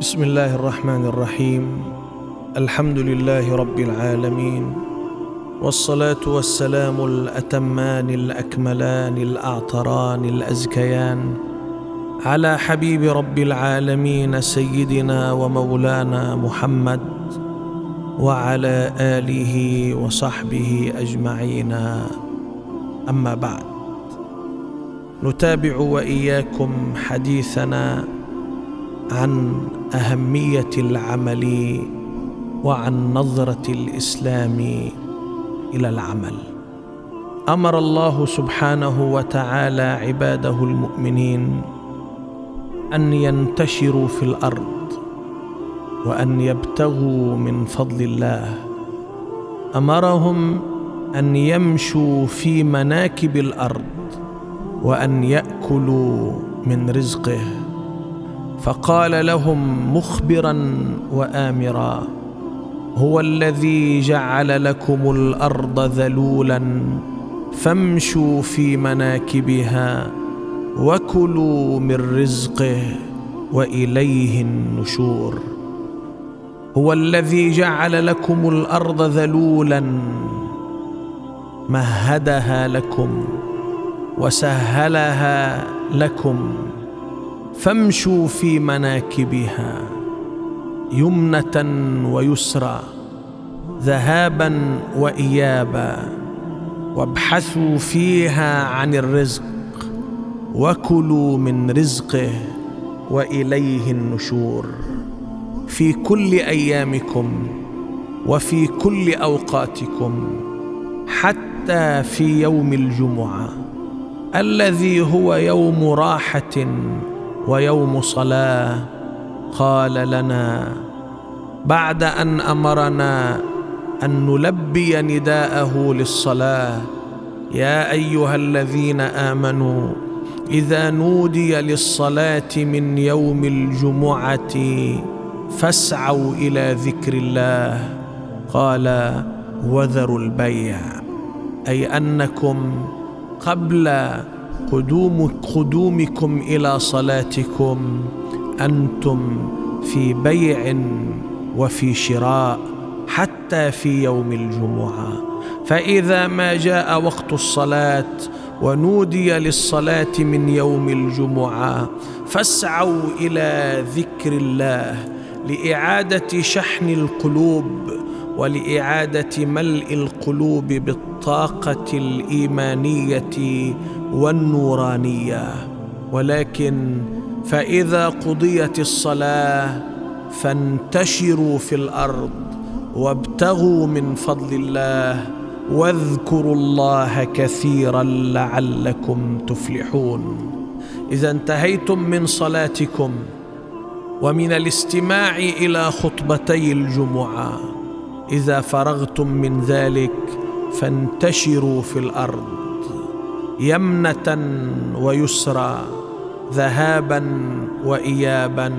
بسم الله الرحمن الرحيم. الحمد لله رب العالمين. والصلاة والسلام الأتمان الأكملان الأعطران الأزكيان على حبيب رب العالمين سيدنا ومولانا محمد وعلى آله وصحبه أجمعين. أما بعد نتابع وإياكم حديثنا عن أهمية العمل وعن نظرة الإسلام إلى العمل. أمر الله سبحانه وتعالى عباده المؤمنين أن ينتشروا في الأرض وأن يبتغوا من فضل الله. أمرهم أن يمشوا في مناكب الأرض وأن يأكلوا من رزقه. فقال لهم مخبرا وآمرا هو الذي جعل لكم الأرض ذلولا فامشوا في مناكبها وكلوا من رزقه وإليه النشور. هو الذي جعل لكم الأرض ذلولا مهدها لكم وسهلها لكم. فامشوا في مناكبها يمنة ويسرى ذهابا وايابا وابحثوا فيها عن الرزق وكلوا من رزقه وإليه النشور. في كل أيامكم وفي كل أوقاتكم حتى في يوم الجمعة الذي هو يوم راحة ويوم صلاة قال لنا بعد أن أمرنا أن نلبي نداءه للصلاة يا أيها الذين آمنوا إذا نودي للصلاة من يوم الجمعة فاسعوا إلى ذكر الله. قال وذروا البيع أي أنكم قبل قدوم قدومكم إلى صلاتكم. أنتم في بيع وفي شراء حتى في يوم الجمعة. فإذا ما جاء وقت الصلاة ونودي للصلاة من يوم الجمعة فاسعوا إلى ذكر الله لإعادة شحن القلوب ولإعادة ملء القلوب بالطاقه الإيمانية والنورانية. ولكن فإذا قضيت الصلاة فانتشروا في الأرض وابتغوا من فضل الله واذكروا الله كثيرا لعلكم تفلحون. إذا انتهيتم من صلاتكم ومن الاستماع إلى خطبتي الجمعة. إذا فرغتم من ذلك فانتشروا في الأرض يمنة ويسرى ذهابا وايابا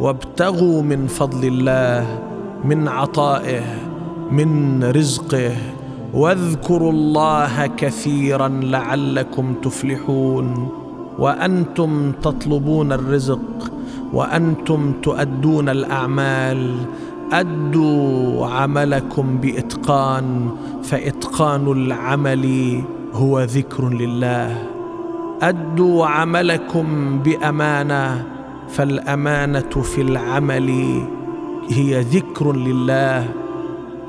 وابتغوا من فضل الله من عطائه من رزقه واذكروا الله كثيرا لعلكم تفلحون وأنتم تطلبون الرزق وأنتم تؤدون الأعمال أدوا عملكم باتقان فإتقان العمل هو ذكر لله. أدوا عملكم بأمانة فالأمانة في العمل هي ذكر لله.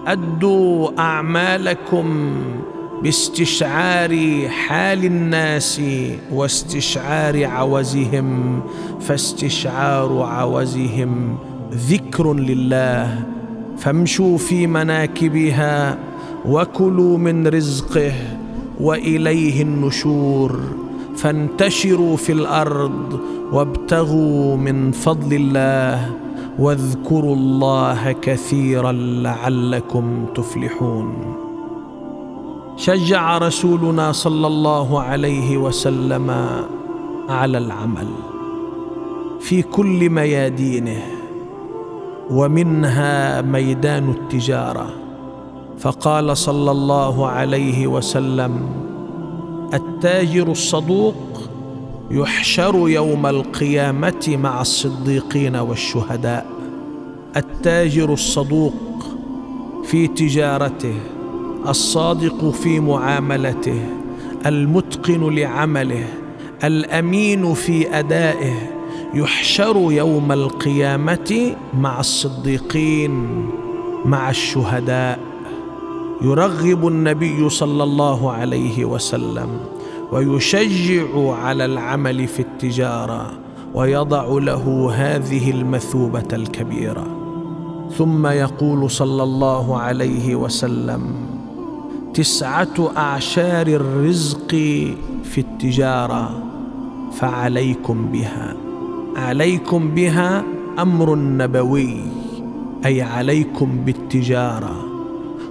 أدوا أعمالكم باستشعار حال الناس واستشعار عوزهم فاستشعار عوزهم ذكر لله. فامشوا في مناكبها وكلوا من رزقه وإليه النشور فانتشروا في الأرض وابتغوا من فضل الله واذكروا الله كثيرا لعلكم تفلحون. شجع رسولنا صلى الله عليه وسلم على العمل في كل ميادينه. ومنها ميدان التجارة. فقال صلى الله عليه وسلم التاجر الصدوق يحشر يوم القيامة مع الصديقين والشهداء. التاجر الصدوق في تجارته الصادق في معاملته المتقن لعمله الأمين في أدائه يحشر يوم القيامة مع الصديقين مع الشهداء. يرغب النبي صلى الله عليه وسلم ويشجع على العمل في التجارة ويضع له هذه المثوبة الكبيرة. ثم يقول صلى الله عليه وسلم تسعة أعشار الرزق في التجارة فعليكم بها. عليكم بها أمر نبوي أي عليكم بالتجارة.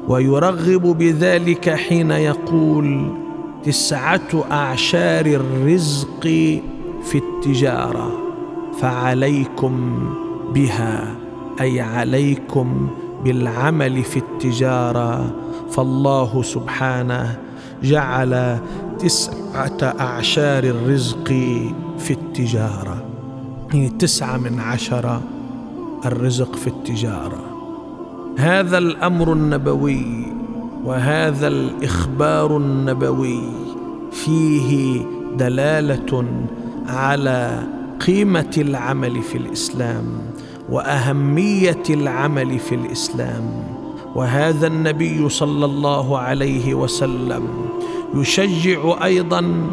ويرغب بذلك حين يقول تسعة أعشار الرزق في التجارة فعليكم بها أي عليكم بالعمل في التجارة. فالله سبحانه جعل تسعة أعشار الرزق في التجارة. هي تسعة من عشرة الرزق في التجارة. هذا الأمر النبوي وهذا الإخبار النبوي فيه دلالة على قيمة العمل في الإسلام وأهمية العمل في الإسلام. وهذا النبي صلى الله عليه وسلم يشجع أيضا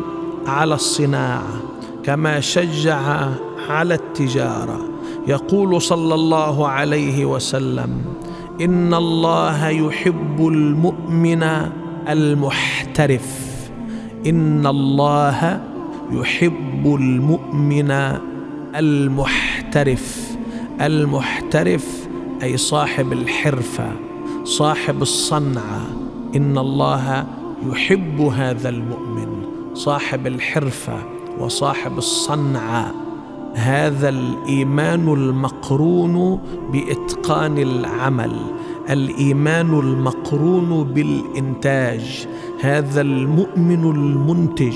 على الصناعة كما شجع على التجارة. يقول صلى الله عليه وسلم إن الله يحب المؤمن المحترف. إن الله يحب المؤمن المحترف. المحترف أي صاحب الحرفة صاحب الصنعة. إن الله يحب هذا المؤمن صاحب الحرفة وصاحب الصنعة. هذا الإيمان المقرون بإتقان العمل الإيمان المقرون بالإنتاج هذا المؤمن المنتج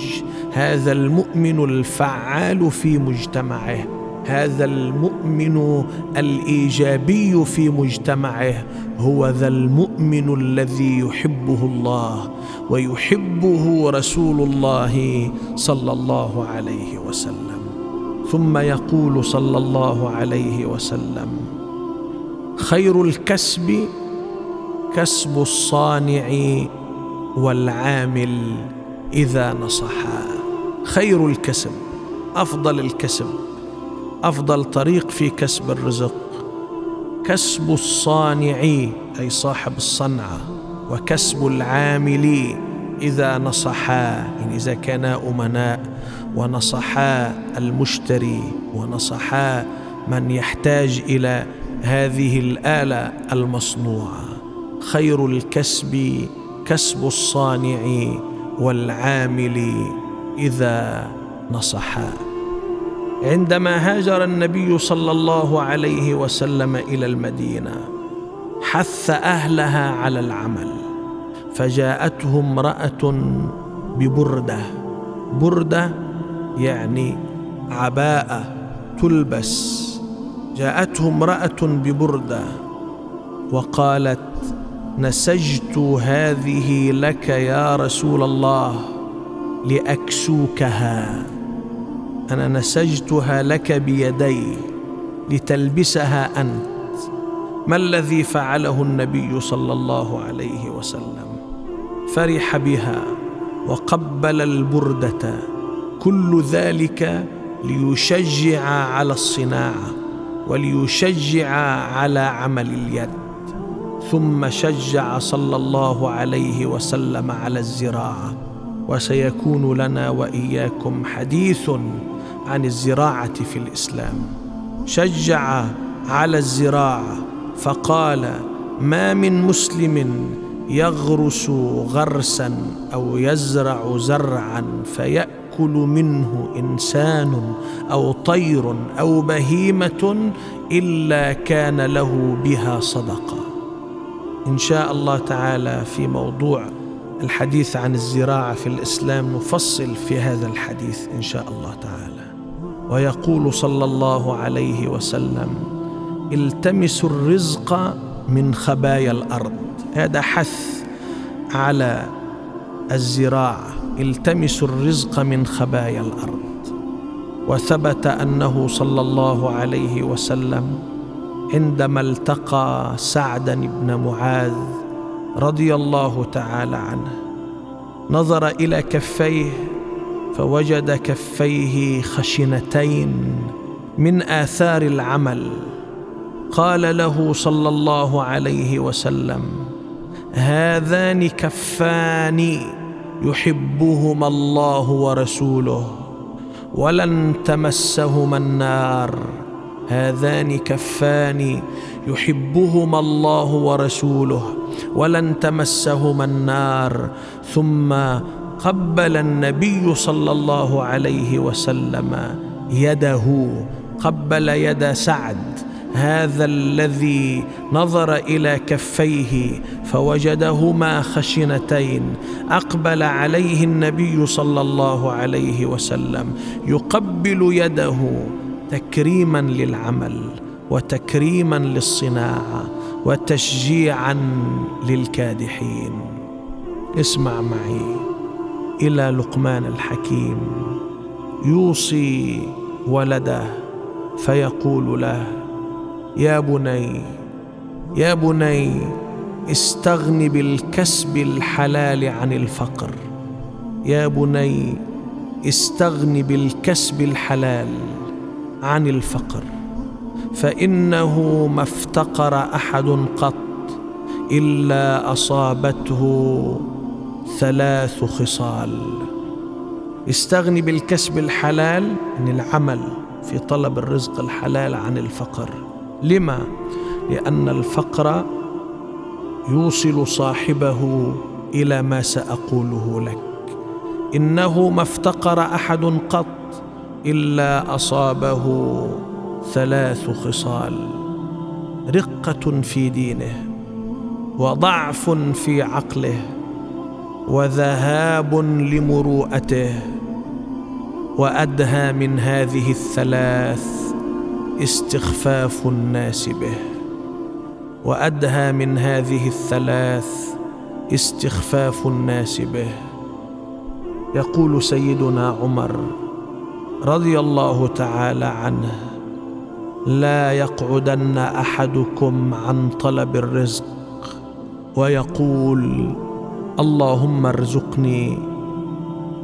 هذا المؤمن الفعال في مجتمعه هذا المؤمن الإيجابي في مجتمعه هو ذا المؤمن الذي يحبه الله ويحبه رسول الله صلى الله عليه وسلم. ثم يقول صلى الله عليه وسلم خير الكسب كسب الصانع والعامل إذا نصحا خير الكسب أفضل الكسب أفضل طريق في كسب الرزق. كسب الصانع أي صاحب الصنعه وكسب العامل إذا نصحا يعني إذا كانا أمناء ونصحا المشتري ونصحا من يحتاج إلى هذه الآلة المصنوعة. خير الكسب كسب الصانع والعامل إذا نصحا عندما هاجر النبي صلى الله عليه وسلم إلى المدينة حث أهلها على العمل. فجاءته امرأة ببردة بردة يعني عباءه تلبس. جاءته امرأة ببردة وقالت نسجت هذه لك يا رسول الله لأكسوكها. أنا نسجتها لك بيدي لتلبسها أنت. ما الذي فعله النبي صلى الله عليه وسلم؟ فرح بها وقبل البردة. كل ذلك ليشجع على الصناعة وليشجع على عمل اليد. ثم شجع صلى الله عليه وسلم على الزراعة. وسيكون لنا وإياكم حديث عن الزراعة في الإسلام. شجع على الزراعة فقال ما من مسلم يغرس غرسا أو يزرع زرعا فياكل منه إنسان أو طير أو بهيمة إلا كان له بها صدقة. إن شاء الله تعالى في موضوع الحديث عن الزراعة في الإسلام نفصل في هذا الحديث إن شاء الله تعالى. ويقول صلى الله عليه وسلم التمسوا الرزق من خبايا الأرض. هذا حث على الزراعة. التمسوا الرزق من خبايا الأرض. وثبت أنه صلى الله عليه وسلم عندما التقى سعدا بن معاذ رضي الله تعالى عنه نظر إلى كفيه فوجد كفيه خشنتين من آثار العمل. قال له صلى الله عليه وسلم هذان كفان يحبهما الله ورسوله ولن تمسهما النار. هذان كفان يحبهما الله ورسوله ولن تمسهما النار. ثم قبل النبي صلى الله عليه وسلم يده قبل يد سعد. هذا الذي نظر إلى كفيه فوجدهما خشنتين. أقبل عليه النبي صلى الله عليه وسلم يقبل يده تكريما للعمل وتكريما للصناعة وتشجيعا للكادحين. اسمع معي إلى لقمان الحكيم. يوصي ولده فيقول له يا بني يا بني استغن بالكسب الحلال عن الفقر. يا بني استغن بالكسب الحلال عن الفقر. فإنه ما افتقر أحد قط إلا أصابته ثلاث خصال. استغني بالكسب الحلال عن العمل في طلب الرزق الحلال عن الفقر. لما؟ لأن الفقر يوصل صاحبه إلى ما سأقوله لك. إنه ما افتقر أحد قط إلا أصابه ثلاث خصال. رقة في دينه وضعف في عقله وذهاب لمروءته. وأدهى من هذه الثلاث استخفاف الناس به. وأدهى من هذه الثلاث استخفاف الناس به. يقول سيدنا عمر رضي الله تعالى عنه لا يقعدن أحدكم عن طلب الرزق. ويقول اللهم ارزقني.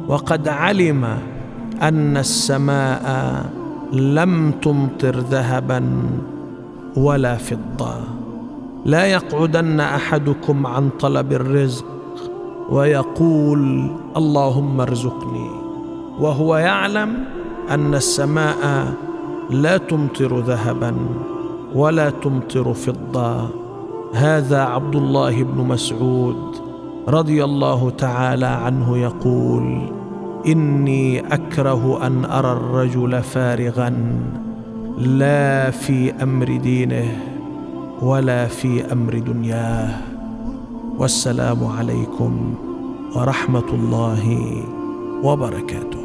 وقد علم أن السماء لم تمطر ذهبا ولا فضة. لا يقعدن أحدكم عن طلب الرزق ويقول اللهم ارزقني وهو يعلم أن السماء لا تمطر ذهبا ولا تمطر فضة. هذا عبد الله بن مسعود رضي الله تعالى عنه يقول إني أكره أن أرى الرجل فارغا لا في أمر دينه ولا في أمر دنياه. والسلام عليكم ورحمة الله وبركاته.